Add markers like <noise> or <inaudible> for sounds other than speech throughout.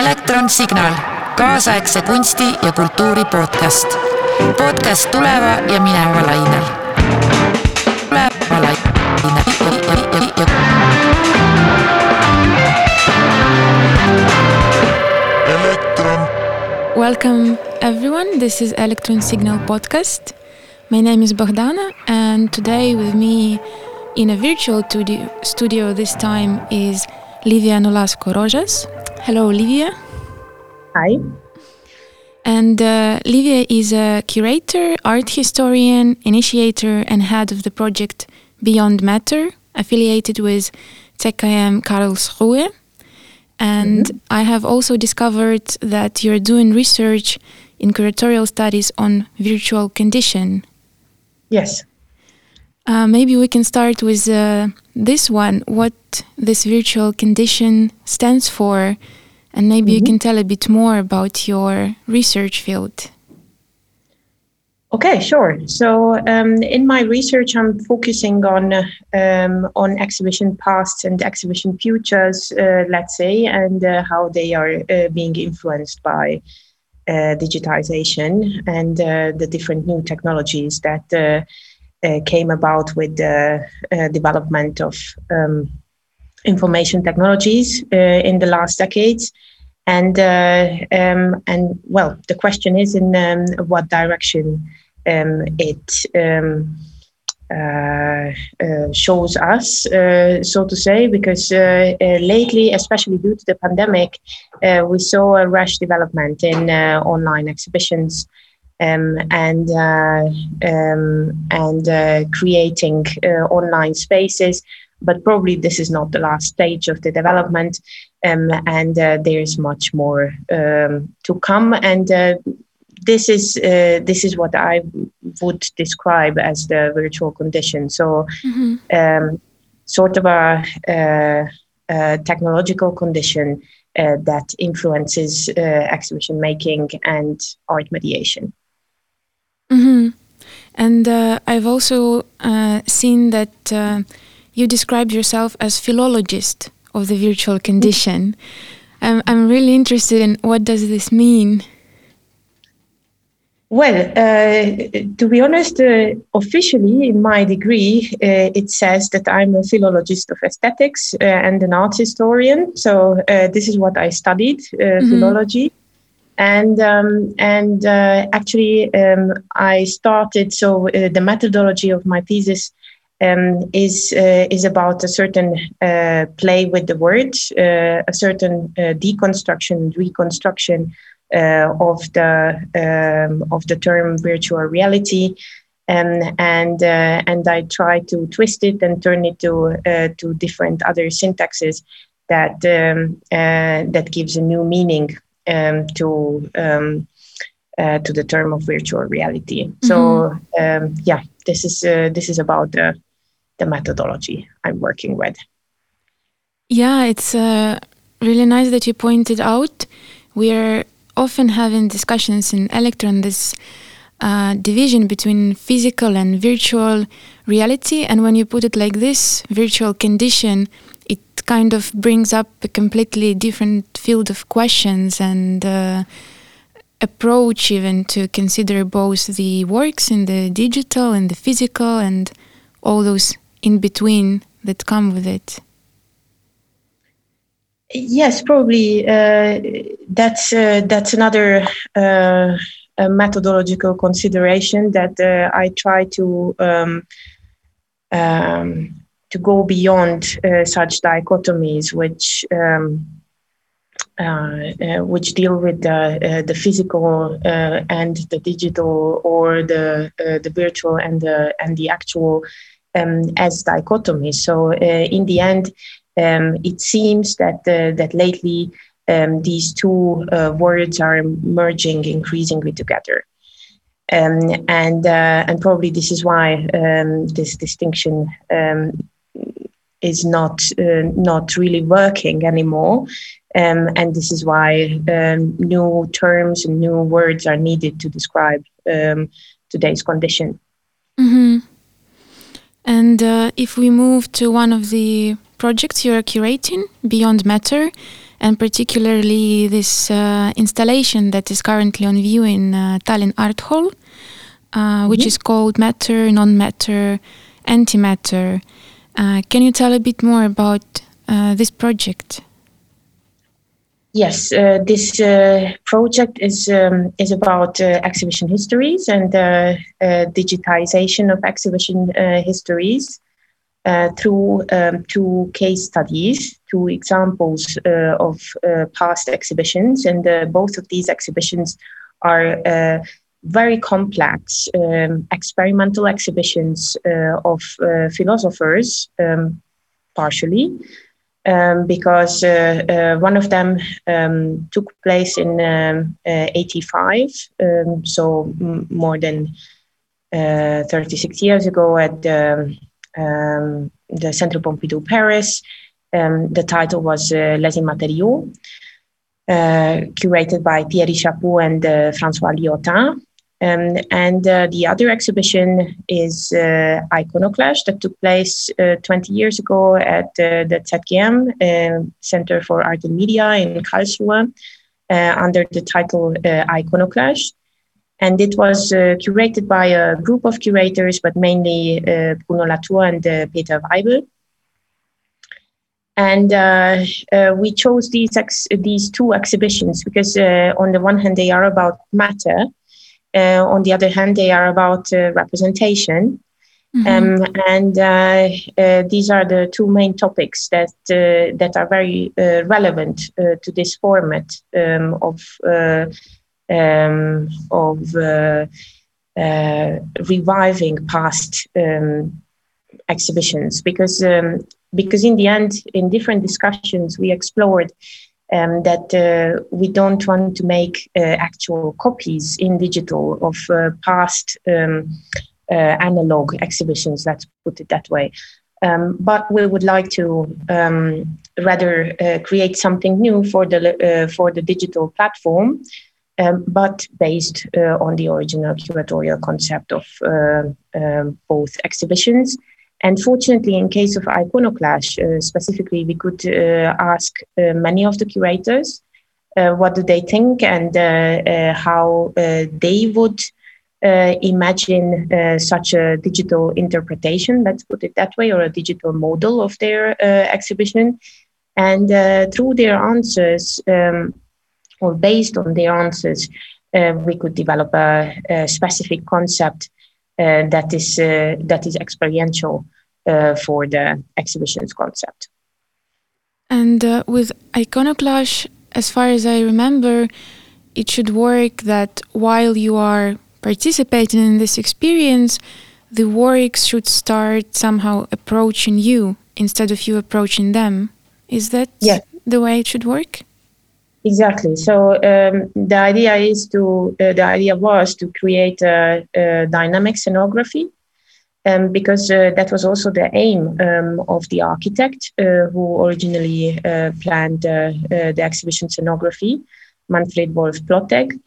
elektronsignaal, kaasaegse kunsti ja kultuuri podcast. podcast tuleva ja mineva lainel. tuleva lainel. Welcome everyone. This is Electron Signal podcast. My name is Bogdana, and today with me in a virtual studio this time is Livia Nolasco Rojas. Hello, Olivia. Hi. And uh, Livia is a curator, art historian, initiator, and head of the project Beyond Matter, affiliated with ZKM Karlsruhe. And mm-hmm. I have also discovered that you're doing research in curatorial studies on virtual condition. Yes. Uh, maybe we can start with uh, this one what this virtual condition stands for, and maybe mm-hmm. you can tell a bit more about your research field. Okay, sure. So um, in my research, I'm focusing on um, on exhibition pasts and exhibition futures, uh, let's say, and uh, how they are uh, being influenced by uh, digitization and uh, the different new technologies that uh, came about with the development of um, information technologies in the last decades and uh, um, and well, the question is in um, what direction um, it um, uh, uh, shows us, uh, so to say, because uh, uh, lately, especially due to the pandemic, we saw a rush development in online exhibitions. Um, and um, and creating online spaces but probably this is not the last stage of the development um, and uh, there's much more um, to come and uh, this is uh, this is what I would describe as the virtual condition. So, mm-hmm. um, sort of a, a, a technological condition uh, that influences uh, exhibition making and art mediation. Mm-hmm. And uh, I've also uh, seen that uh, you described yourself as philologist of the virtual condition. I'm, I'm really interested in what does this mean. Well, uh, to be honest, uh, officially in my degree, uh, it says that I'm a philologist of aesthetics uh, and an art historian. So uh, this is what I studied, uh, mm-hmm. philology. And um, and actually, um, I started. So the methodology of my thesis um, is is about a certain play with the words, a certain deconstruction, reconstruction uh, of the um, of the term virtual reality. Um, and uh, and I try to twist it and turn it to uh, to different other syntaxes that um, that gives a new meaning um, to um, uh, to the term of virtual reality. Mm-hmm. So um, yeah, this is uh, this is about the the methodology I'm working with. Yeah, it's uh, really nice that you pointed out. We're often having discussions in Electron this uh, division between physical and virtual reality. And when you put it like this, virtual condition, it kind of brings up a completely different field of questions and uh, approach, even to consider both the works in the digital and the physical and all those in between that come with it. Yes, probably uh, that's uh, that's another uh, methodological consideration that uh, I try to um, um, to go beyond uh, such dichotomies, which um, uh, which deal with the the physical and the digital, or the the virtual and the and the actual um, as dichotomies. So in the end um, it seems that uh, that lately um, these two uh, words are merging increasingly together. Um, and uh, and probably this is why um, this distinction um, is not uh, not really working anymore. Um, and this is why new terms and new words are needed to describe today's condition. Mm-hmm. And uh, if we move to one of the projects you're curating, Beyond Matter, and particularly this uh, installation that is currently on view in uh, Tallinn Art Hall, uh, which mm-hmm. is called Matter, Non Matter, Antimatter. Uh, can you tell a bit more about uh, this project? Yes, uh, this uh, project is um, is about uh, exhibition histories and uh, digitization of exhibition histories through um, two case studies, two examples of past exhibitions, and both of these exhibitions are very complex um, experimental exhibitions of philosophers, um, partially um, because uh, uh, one of them um, took place in um, uh, 85, um, so m- more than 36 years ago at the, the Centre Pompidou Paris. The title was Les Immatériaux, curated by Thierry Chaput and Francois Lyotard. Um, and uh, the other exhibition is uh, Iconoclash that took place uh, 20 years ago at uh, the ZKM um, Center for Art and Media in Karlsruhe uh, under the title uh, Iconoclash. And it was curated by a group of curators, but mainly Bruno Latour and Peter Weibel. And we chose these, ex- these two exhibitions because, on the one hand, they are about matter, uh, on the other hand, they are about uh, representation. Mm-hmm. Um, and uh, uh, these are the two main topics that uh, that are very uh, relevant to this format um, of um, of reviving past um, exhibitions because um, because in the end, in different discussions, we explored um, that uh, we don't want to make uh, actual copies in digital of uh, past um, uh, analog exhibitions, let's put it that way. Um, but we would like to um, rather uh, create something new for the, uh, for the digital platform, um, but based on the original curatorial concept of um, both exhibitions and fortunately, in case of Iconoclash uh, specifically, we could uh, ask uh, many of the curators uh, what do they think and uh, uh, how they would imagine such a digital interpretation, let's put it that way, or a digital model of their exhibition. And through their answers, um, or based on their answers, we could develop a, a specific concept that is uh, that is experiential uh, for the exhibitions concept. And with Iconoclash, as far as I remember, it should work that while you are participating in this experience, the works should start somehow approaching you instead of you approaching them. Is that yeah. the way it should work? Exactly. So um, the idea is to uh, the idea was to create a, a dynamic scenography, um, because uh, that was also the aim um, of the architect uh, who originally uh, planned uh, uh, the exhibition scenography, Manfred Wolff-Plottegg.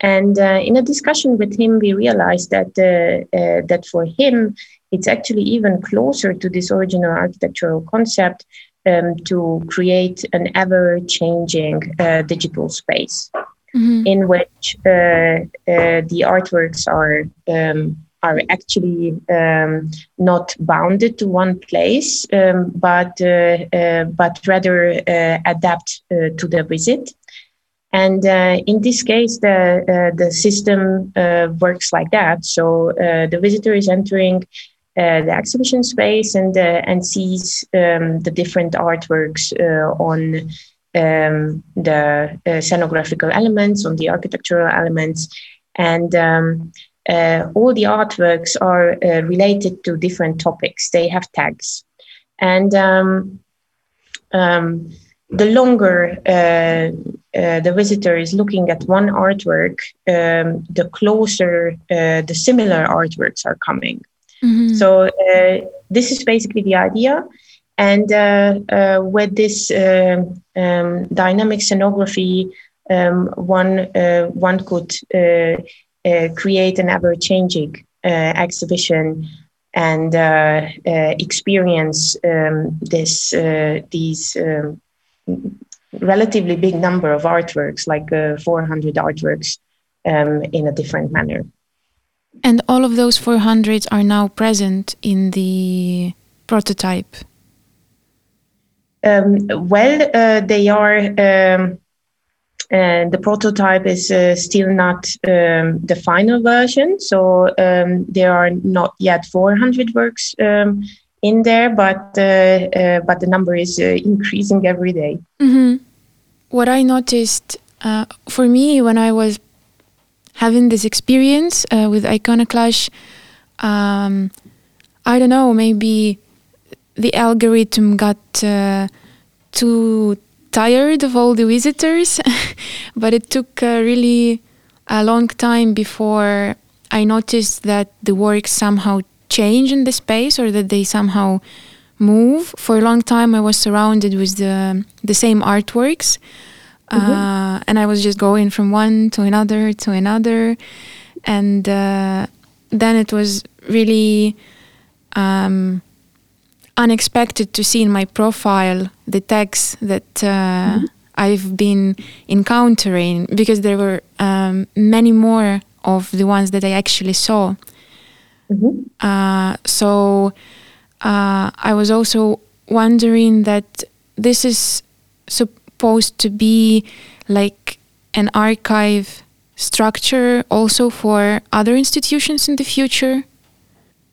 And in a discussion with him, we realized that that for him, it's actually even closer to this original architectural concept um, to create an ever changing uh, digital space mm-hmm. in which uh, uh, the artworks are. Um, are actually um, not bounded to one place, um, but uh, uh, but rather uh, adapt to the visit. And in this case, the the system works like that. So the visitor is entering uh, the exhibition space and uh, and sees um, the different artworks uh, on um, the scenographical elements, on the architectural elements, and um, all the artworks are related to different topics. They have tags, and um, um, the longer uh, uh, the visitor is looking at one artwork, um, the closer uh, the similar artworks are coming. Mm-hmm. So uh, this is basically the idea. And uh, uh, with this um, um, dynamic scenography, um, one one could create an ever-changing exhibition and uh, uh, experience um, this uh, these um, relatively big number of artworks, like uh, 400 artworks um, in a different manner. And all of those 400 are now present in the prototype? Um, well, uh, they are. Um, uh, the prototype is uh, still not um, the final version, so um, there are not yet 400 works um, in there, but uh, uh, but the number is uh, increasing every day. Mm-hmm. What I noticed for me when I was having this experience with Iconoclash, um, I don't know, maybe the algorithm got uh, too tired of all the visitors, <laughs> but it took uh, really a long time before I noticed that the works somehow change in the space or that they somehow move. For a long time, I was surrounded with the the same artworks, mm-hmm. uh, and I was just going from one to another to another, and uh, then it was really. Um, unexpected to see in my profile the tags that uh, mm-hmm. I've been encountering because there were um, many more of the ones that I actually saw. Mm-hmm. Uh, so uh, I was also wondering that this is supposed to be like an archive structure also for other institutions in the future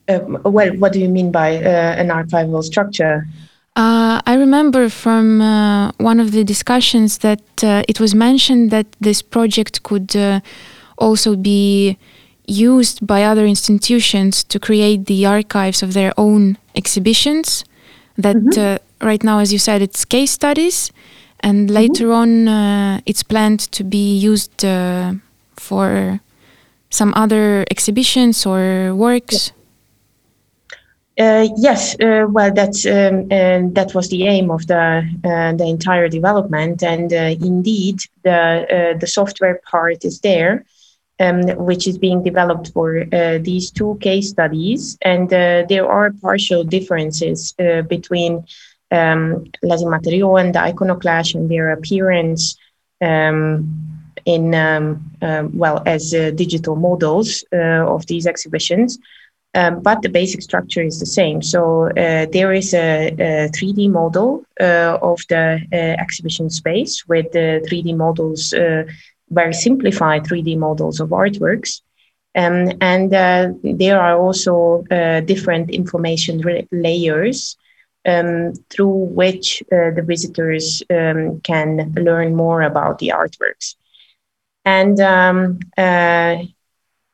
um, well, what do you mean by uh, an archival structure? Uh, I remember from uh, one of the discussions that uh, it was mentioned that this project could uh, also be used by other institutions to create the archives of their own exhibitions. That mm-hmm. Uh, right now, as you said, it's case studies, and mm-hmm. later mm-hmm. on, it's planned to be used for some other exhibitions or works. Uh, yes, uh, well, that's um, that was the aim of the uh, the entire development, and uh, indeed, the uh, the software part is there, um, which is being developed for uh, these two case studies, and there are partial differences between um, Les Immatériaux and the Iconoclash and their appearance um, in um, well as digital models of these exhibitions. Um, but the basic structure is the same. So uh, there is a, a 3D model uh, of the uh, exhibition space with the 3D models, uh, very simplified 3D models of artworks. Um, and uh, there are also uh, different information layers um, through which the visitors um, can learn more about the artworks. And um,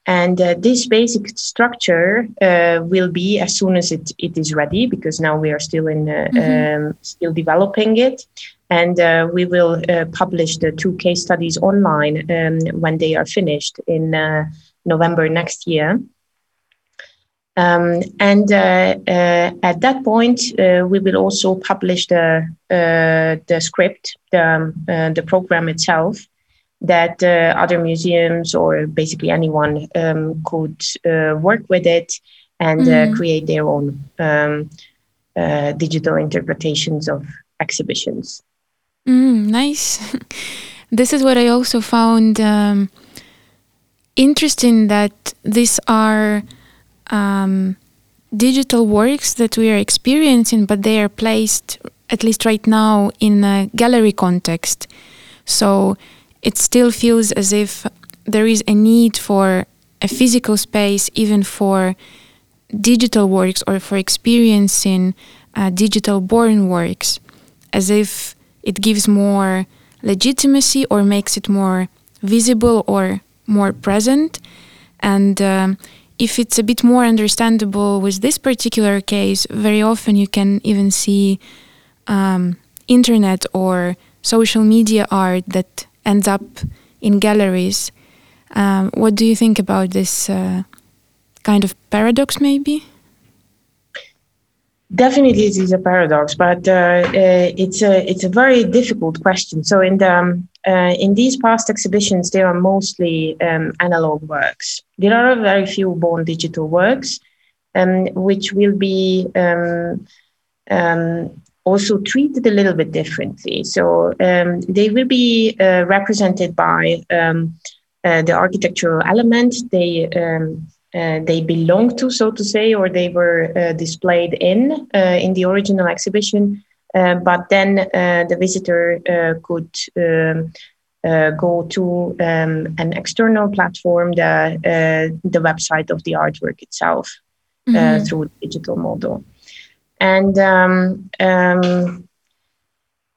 and uh, this basic structure uh, will be as soon as it, it is ready, because now we are still in uh, mm-hmm. um, still developing it, and uh, we will uh, publish the two case studies online um, when they are finished in uh, November next year. Um, and at that point, we will also publish the the script, the um, the program itself, that uh, other museums or basically anyone um, could uh, work with it and mm. uh, mm-hmm. create their own um, uh, digital interpretations of exhibitions. Mm, nice. <laughs> this is what I also found um, interesting that these are um, digital works that we are experiencing, but they are placed, at least right now, in a gallery context. So it still feels as if there is a need for a physical space, even for digital works or for experiencing uh, digital born works, as if it gives more legitimacy or makes it more visible or more present. And um, if it's a bit more understandable with this particular case, very often you can even see um, internet or social media art that ends up in galleries. Um, what do you think about this uh, kind of paradox, maybe? Definitely, it is a paradox, but uh, uh, it's a it's a very difficult question. So, in the um, uh, in these past exhibitions, there are mostly um, analog works. There are very few born digital works, um, which will be um, um, also treated a little bit differently. So um, they will be uh, represented by uh, the architectural element they uh, they belong to, so to say, or they were uh, displayed in uh, in the original exhibition. Uh, but then the visitor could. Um, go to um, an external platform, the the website of the artwork itself, mm-hmm. through digital model. And um, um,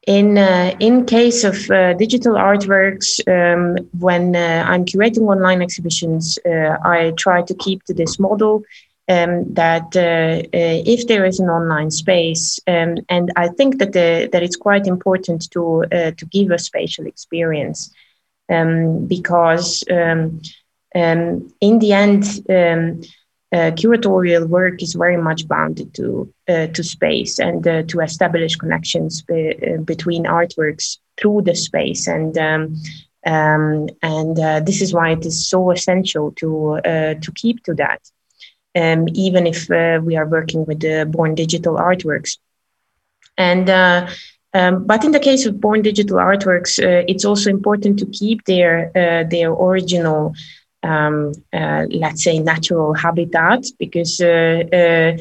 in uh, in case of uh, digital artworks, um, when uh, I'm curating online exhibitions, uh, I try to keep to this model um, that uh, uh, if there is an online space, um, and I think that the, that it's quite important to to give a spatial experience, um, because um, um, in the end uh, curatorial work is very much bounded to uh, to space and uh, to establish connections be, uh, between artworks through the space. And um, um, and uh, this is why it is so essential to uh, to keep to that um, even if we are working with the born digital artworks. And um, but in the case of born digital artworks, it's also important to keep their their original um, uh, let's say natural habitat because uh, uh,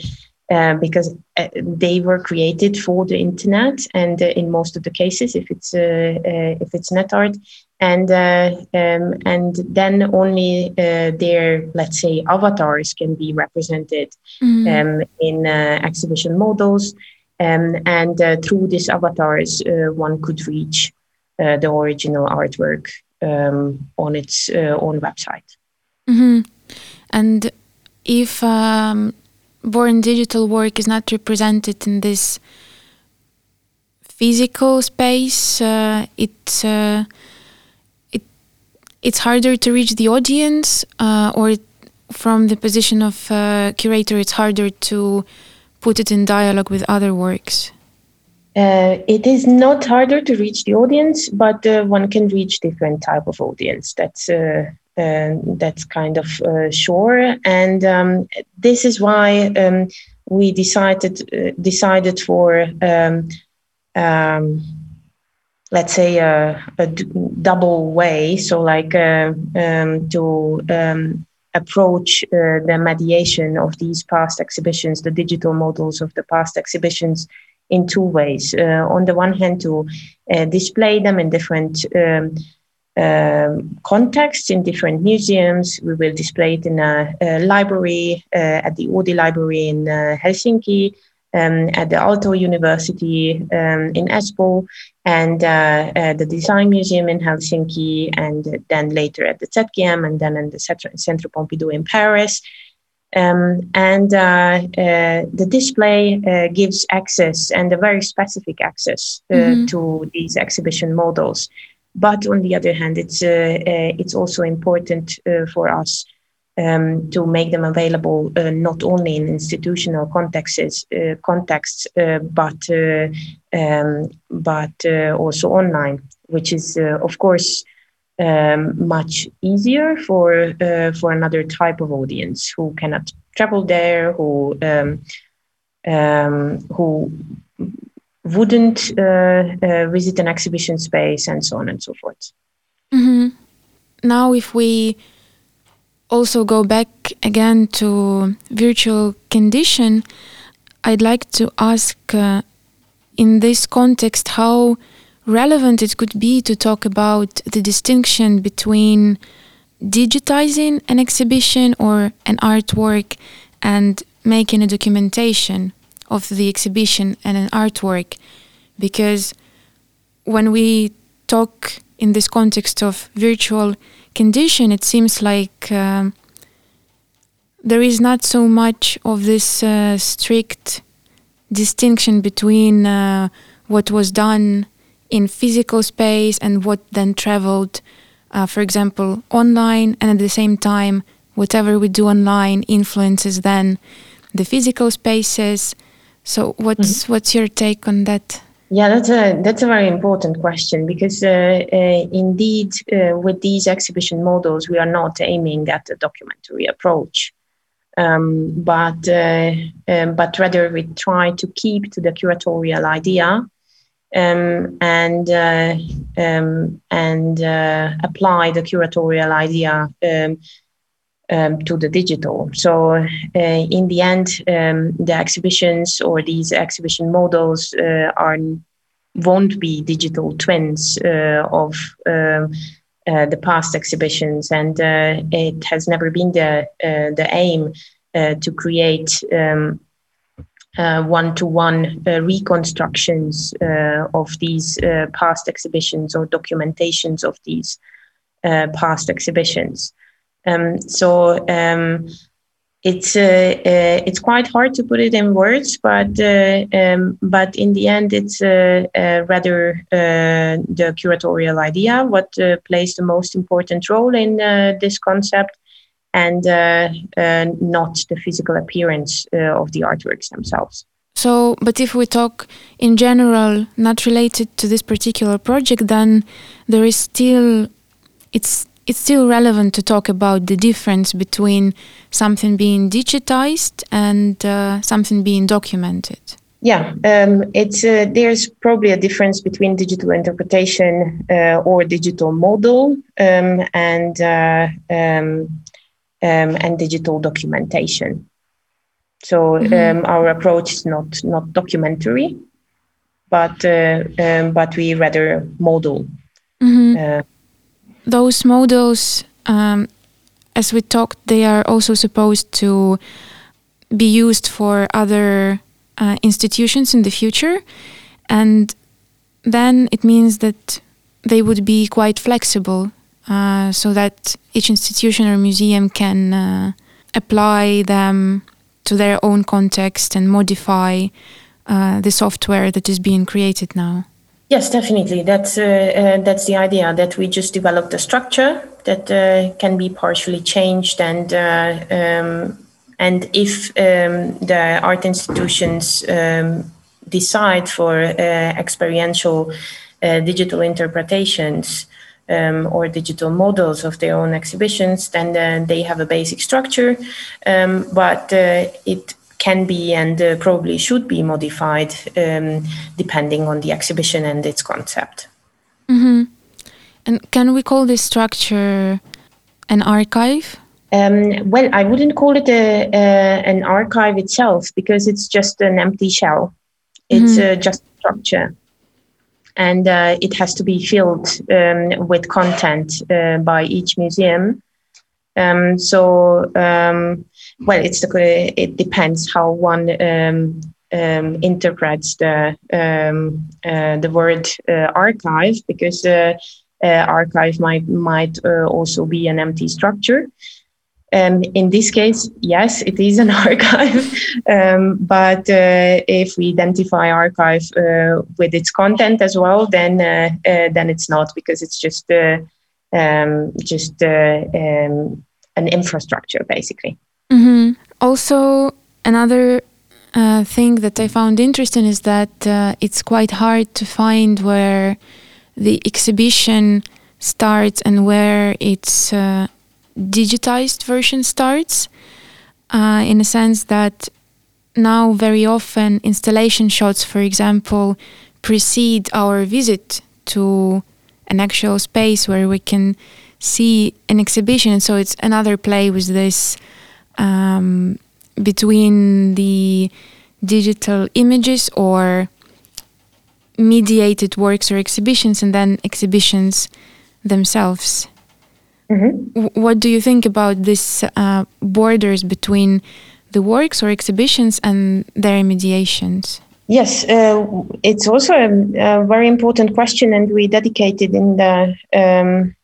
uh because uh, they were created for the internet. And uh, in most of the cases if it's if it's net art and um, and then only their let's say avatars can be represented mm. um, in exhibition models um, and through these avatars one could reach the original artwork um, on its uh, own website. Mm-hmm. And if um, born digital work is not represented in this physical space, uh, it, uh, it it's harder to reach the audience, uh, or from the position of uh, curator, it's harder to put it in dialogue with other works. Uh, it is not harder to reach the audience, but uh, one can reach different type of audience. That's uh, uh that's kind of sure, and um, this is why um, we decided decided for um, um let's say a, double way. So like um, to um, approach the mediation of these past exhibitions, the digital models of the past exhibitions in two ways. Uh, on the one hand, to uh, display them in different um, um, contexts in different museums. We will display it in a, a library uh, at the Oodi Library in uh, Helsinki, um, at the Aalto University um, in Espoo, and uh, uh, the Design Museum in Helsinki, and then later at the ZKM, and then in the Centre Pompidou in Paris. Um, and uh, uh, the display uh, gives access and a very specific access uh, mm-hmm. to these exhibition models. But on the other hand, it's uh, uh, it's also important for us um, to make them available not only in institutional contexts, contexts, but um, but also online, which is of course um, much easier for uh, for another type of audience who cannot travel there, who um, um, who wouldn't uh, uh, visit an exhibition space, and so on and so forth. Mm-hmm. Now, if we also go back again to virtual condition, I'd like to ask, uh, in this context, how relevant it could be to talk about the distinction between digitizing an exhibition or an artwork and making a documentation of the exhibition and an artwork. Because when we talk in this context of virtual condition it seems like um, there is not so much of this uh, strict distinction between uh, what was done in physical space and what then traveled, uh, for example, online. And at the same time, whatever we do online influences then the physical spaces. So, what's mm-hmm. what's your take on that? Yeah, that's a that's a very important question because uh, uh, indeed, uh, with these exhibition models, we are not aiming at a documentary approach. Um, but uh, um, but rather we try to keep to the curatorial idea um, and uh, um, and uh, apply the curatorial idea um, um, to the digital. So uh, in the end, the exhibitions or these exhibition models uh, are won't be digital twins uh, of uh, the past exhibitions, and it has never been the the aim to create. Um, one-to-one uh, reconstructions uh, of these uh, past exhibitions or documentations of these past exhibitions. Um, so um, it's uh, uh, it's quite hard to put it in words, but uh, um, but in the end, it's rather the curatorial idea what plays the most important role in this concept and uh, uh, not the physical appearance uh, of the artworks themselves. So, but if we talk in general, not related to this particular project, then there is still, it's it's still relevant to talk about the difference between something being digitized and uh, something being documented. Yeah, um, it's uh, there's probably a difference between digital interpretation uh, or digital model um, and um, um, and digital documentation. So mm-hmm. Um, our approach is not not documentary, but uh, um, but we rather model. Mm-hmm. Those models, um, as we talked, they are also supposed to be used for other uh, institutions in the future, and then it means that they would be quite flexible uh, so that each institution or museum can uh, apply them to their own context and modify uh, the software that is being created now. Yes, definitely. That's uh, uh, that's the idea that we just developed a structure that can be partially changed, and um, and if um, the art institutions um, decide for experiential digital interpretations um, or digital models of their own exhibitions, then uh, they have a basic structure, um, but uh, it can be and uh, probably should be modified um, depending on the exhibition and its concept. Mm-hmm. And can we call this structure an archive? Um, well, I wouldn't call it a, a, an archive itself because it's just an empty shell. It's mm-hmm. uh, just a structure and uh, it has to be filled um, with content uh, by each museum. Um, so, um, well, it's the, it depends how one um, um, interprets the um, uh, the word uh, archive, because uh, uh, archive might might also be an empty structure. Um, in this case, yes, it is an <laughs> archive. Um, but uh, if we identify archive uh, with its content as well, then uh, uh then it's not because it's just uh, um, just uh, um, an infrastructure basically. Mm-hmm. Also, another thing that I found interesting is that it's quite hard to find where the exhibition starts and where it's digitized version starts uh, in a sense that now very often installation shots, for example, precede our visit to an actual space where we can see an exhibition. So it's another play with this um, between the digital images or mediated works or exhibitions and then exhibitions themselves. Mm-hmm. What do you think about this uh, borders between the works or exhibitions and their mediations? Yes, uh, it's also a, a, very important question, and we dedicated in the um,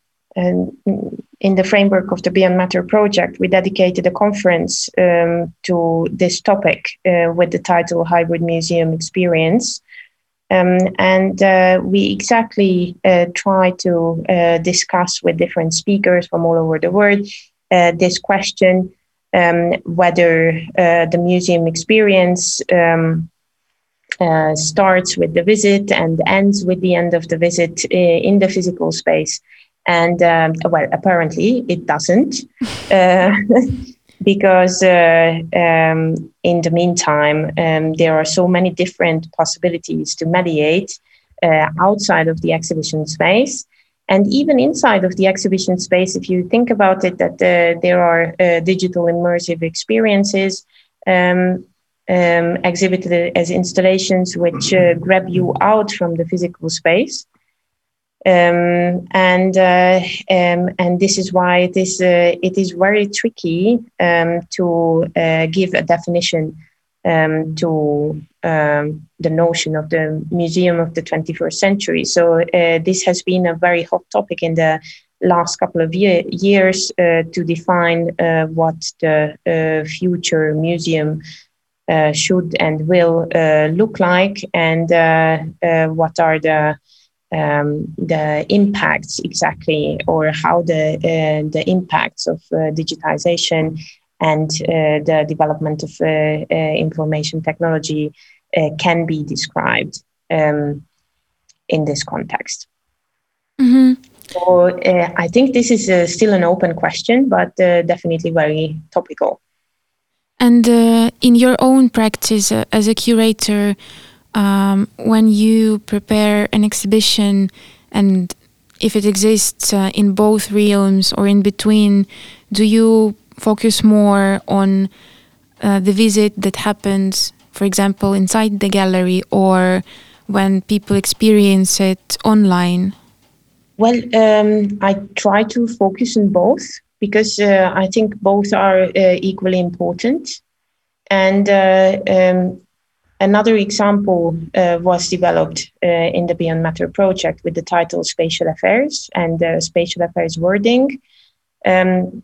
in the framework of the Beyond Matter project, we dedicated a conference um, to this topic uh, with the title Hybrid Museum Experience. Um, and uh, we exactly uh, try to uh, discuss with different speakers from all over the world uh, this question um, whether uh, the museum experience um, starts with the visit and ends with the end of the visit in the physical space. And um, well, apparently it doesn't. <laughs> because uh, um, in the meantime, um, there are so many different possibilities to mediate uh, outside of the exhibition space. And even inside of the exhibition space, if you think about it, that uh, there are uh, digital immersive experiences um, um, exhibited as installations which uh, grab you out from the physical space. Um, and uh, um, and this is why it is uh, it is very tricky um, to uh, give a definition um, to um, the notion of the museum of the 21st century. So uh, this has been a very hot topic in the last couple of year, years uh, to define uh, what the future museum should and will look like, and what are the um, the impacts exactly, or how the uh, the impacts of uh, digitization and uh, the development of uh, uh, information technology uh, can be described um, in this context. Mm-hmm. So I think this is still an open question, but definitely very topical. And in your own practice as a curator, um, when you prepare an exhibition and if it exists uh, in both realms or in between, do you focus more on uh, the visit that happens, for example, inside the gallery or when people experience it online? Well, um, I try to focus on both because uh, I think both are uh, equally important. And uh, um, Another example uh, was developed uh, in the Beyond Matter project with the title Spatial Affairs and the Spatial Affairs Worlding. Um,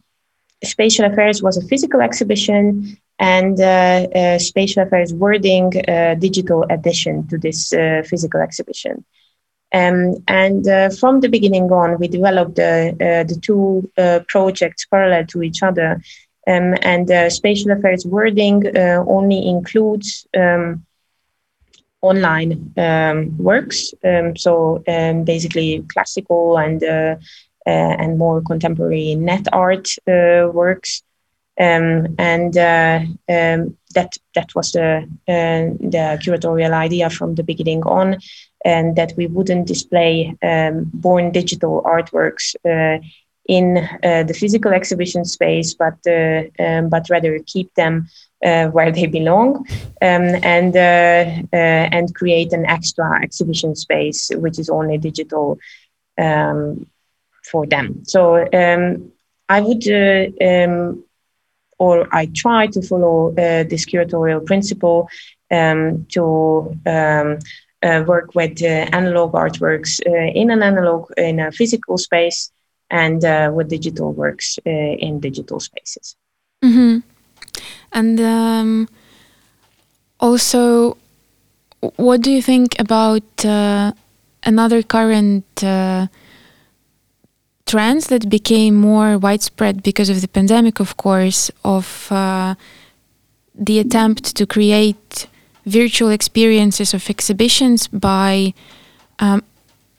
Spatial Affairs was a physical exhibition, and uh, uh Spatial Affairs Worlding uh, digital addition to this uh, physical exhibition. Um, and from the beginning on, we developed the two projects parallel to each other um, and uh, spatial affairs worlding uh, only includes um, online um, works. Um, so um, basically classical and uh, uh, and more contemporary net art uh, works. Um, and uh, that that was the the curatorial idea from the beginning on, and that we wouldn't display born digital artworks in uh, the physical exhibition space, but uh, um, but rather keep them uh, where they belong um, and and create an extra exhibition space which is only digital um, for them. So um, I would um, or I try to follow uh, this curatorial principle um, to um, uh, work with uh, analog artworks in an analog in a physical space and uh, with digital works uh, in digital spaces. Mm-hmm. And um, also, what do you think about uh, another current uh, trends that became more widespread because of the pandemic, of course, of uh, the attempt to create virtual experiences of exhibitions by um,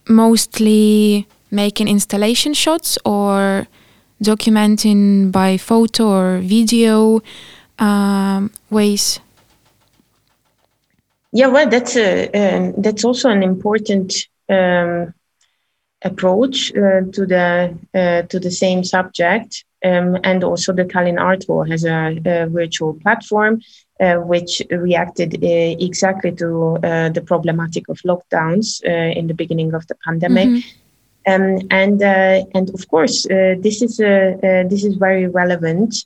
mostly making installation shots or documenting by photo or video um, ways? Yeah, well, that's a uh, that's also an important um, approach uh, to the uh, to the same subject. Um, and also, the Tallinn Art Hall has a, a virtual platform uh, which reacted uh, exactly to uh, the problematic of lockdowns in the beginning of the pandemic. Mm-hmm um, and uh, and of course, uh, this is uh, this is very relevant,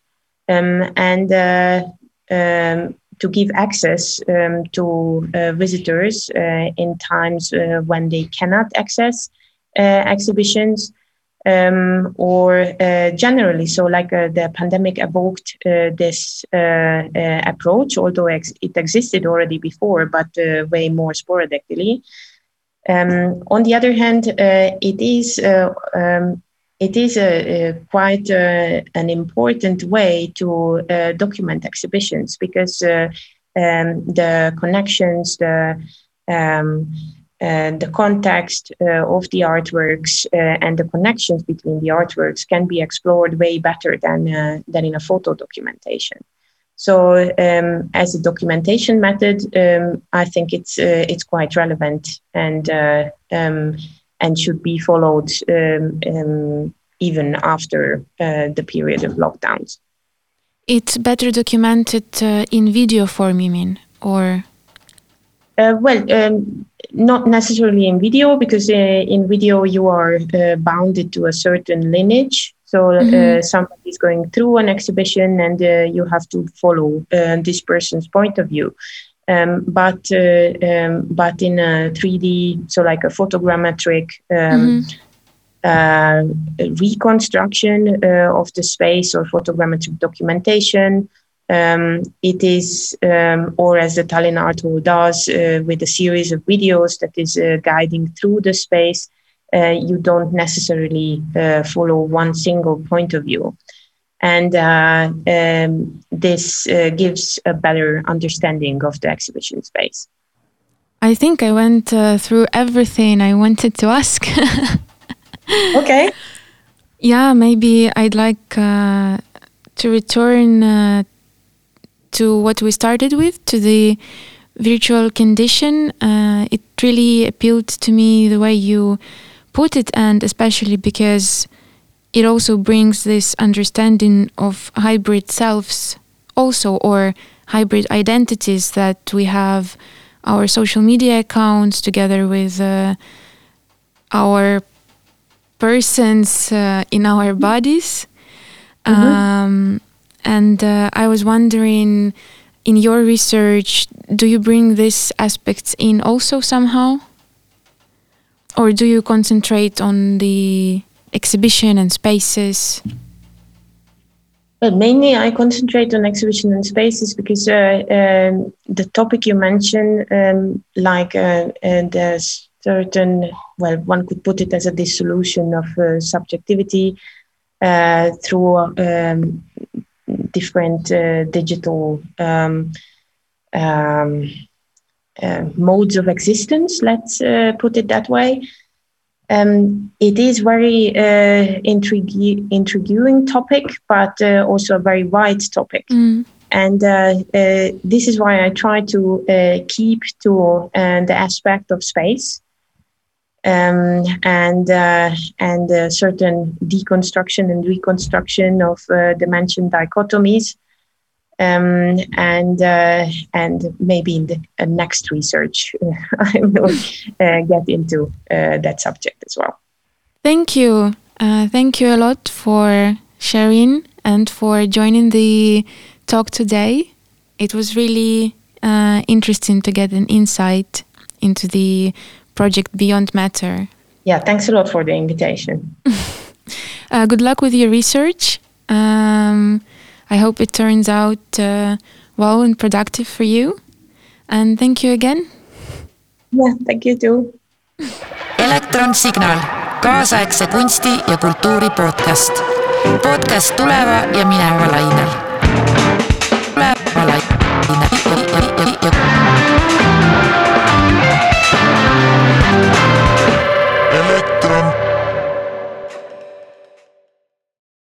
um, and um, to give access um, to visitors in times when they cannot access exhibitions. Um, or uh, generally. So, like uh, the pandemic evoked uh, this approach, although ex- it existed already before, but way more sporadically. Um, on the other hand, uh, it is uh, um, it is a, a quite uh, an important way to uh, document exhibitions because uh, um, the connections, the um, uh, the context of the artworks and the connections between the artworks can be explored way better than, than in a photo documentation. So, um, as a documentation method, um, I think it's uh, it's quite relevant and um, and should be followed um, um, even after the period of lockdowns. It's better documented in video form, you mean, or? well, um, not necessarily in video because uh, in video you are uh, bounded to a certain lineage so uh, mm-hmm. somebody is going through an exhibition and uh, you have to follow uh, this person's point of view um, but um, but in a 3d so like a photogrammetric um, mm-hmm. reconstruction of the space or photogrammetric documentation um, it is, um, or as the Tallinn Art Hall does, uh, with a series of videos that is uh, guiding through the space, uh, you don't necessarily uh, follow one single point of view. And uh, um, this uh, gives a better understanding of the exhibition space. I think I went through everything I wanted to ask. <laughs> okay. Yeah, maybe I'd like to return to what we started with, to the virtual condition. Uh, it really appealed to me the way you put it, and especially because it also brings this understanding of hybrid selves, also, or hybrid identities that we have our social media accounts together with uh, our persons uh, in our bodies. Mm -hmm. um, and uh, I was wondering, in your research, do you bring these aspects in also somehow? Or do you concentrate on the exhibition and spaces? Well, mainly I concentrate on exhibition and spaces because uh, um, the topic you mentioned, um, like uh, there's certain, well, one could put it as a dissolution of uh, subjectivity uh, through um, different uh, digital um, um, uh, modes of existence, let's uh, put it that way. Um, it is very uh, intrigu- intriguing topic, but uh, also a very wide topic. Mm. And uh, this is why I try to keep to the aspect of space um, and uh, and certain deconstruction and reconstruction of uh, dimension dichotomies. Um, and uh, and maybe in the uh, next research <laughs> I will uh, get into uh, that subject as well. Thank you, thank you a lot for sharing and for joining the talk today. It was really interesting to get an insight into the project Beyond Matter. Yeah, thanks a lot for the invitation. <laughs> uh, good luck with your research. Um, I hope it turns out uh, well and productive for you. And thank you again. Yeah, thank you too. elektronsignaal, kaasaegse kunsti ja kultuuri podcast. podcast tuleva ja mineva lainel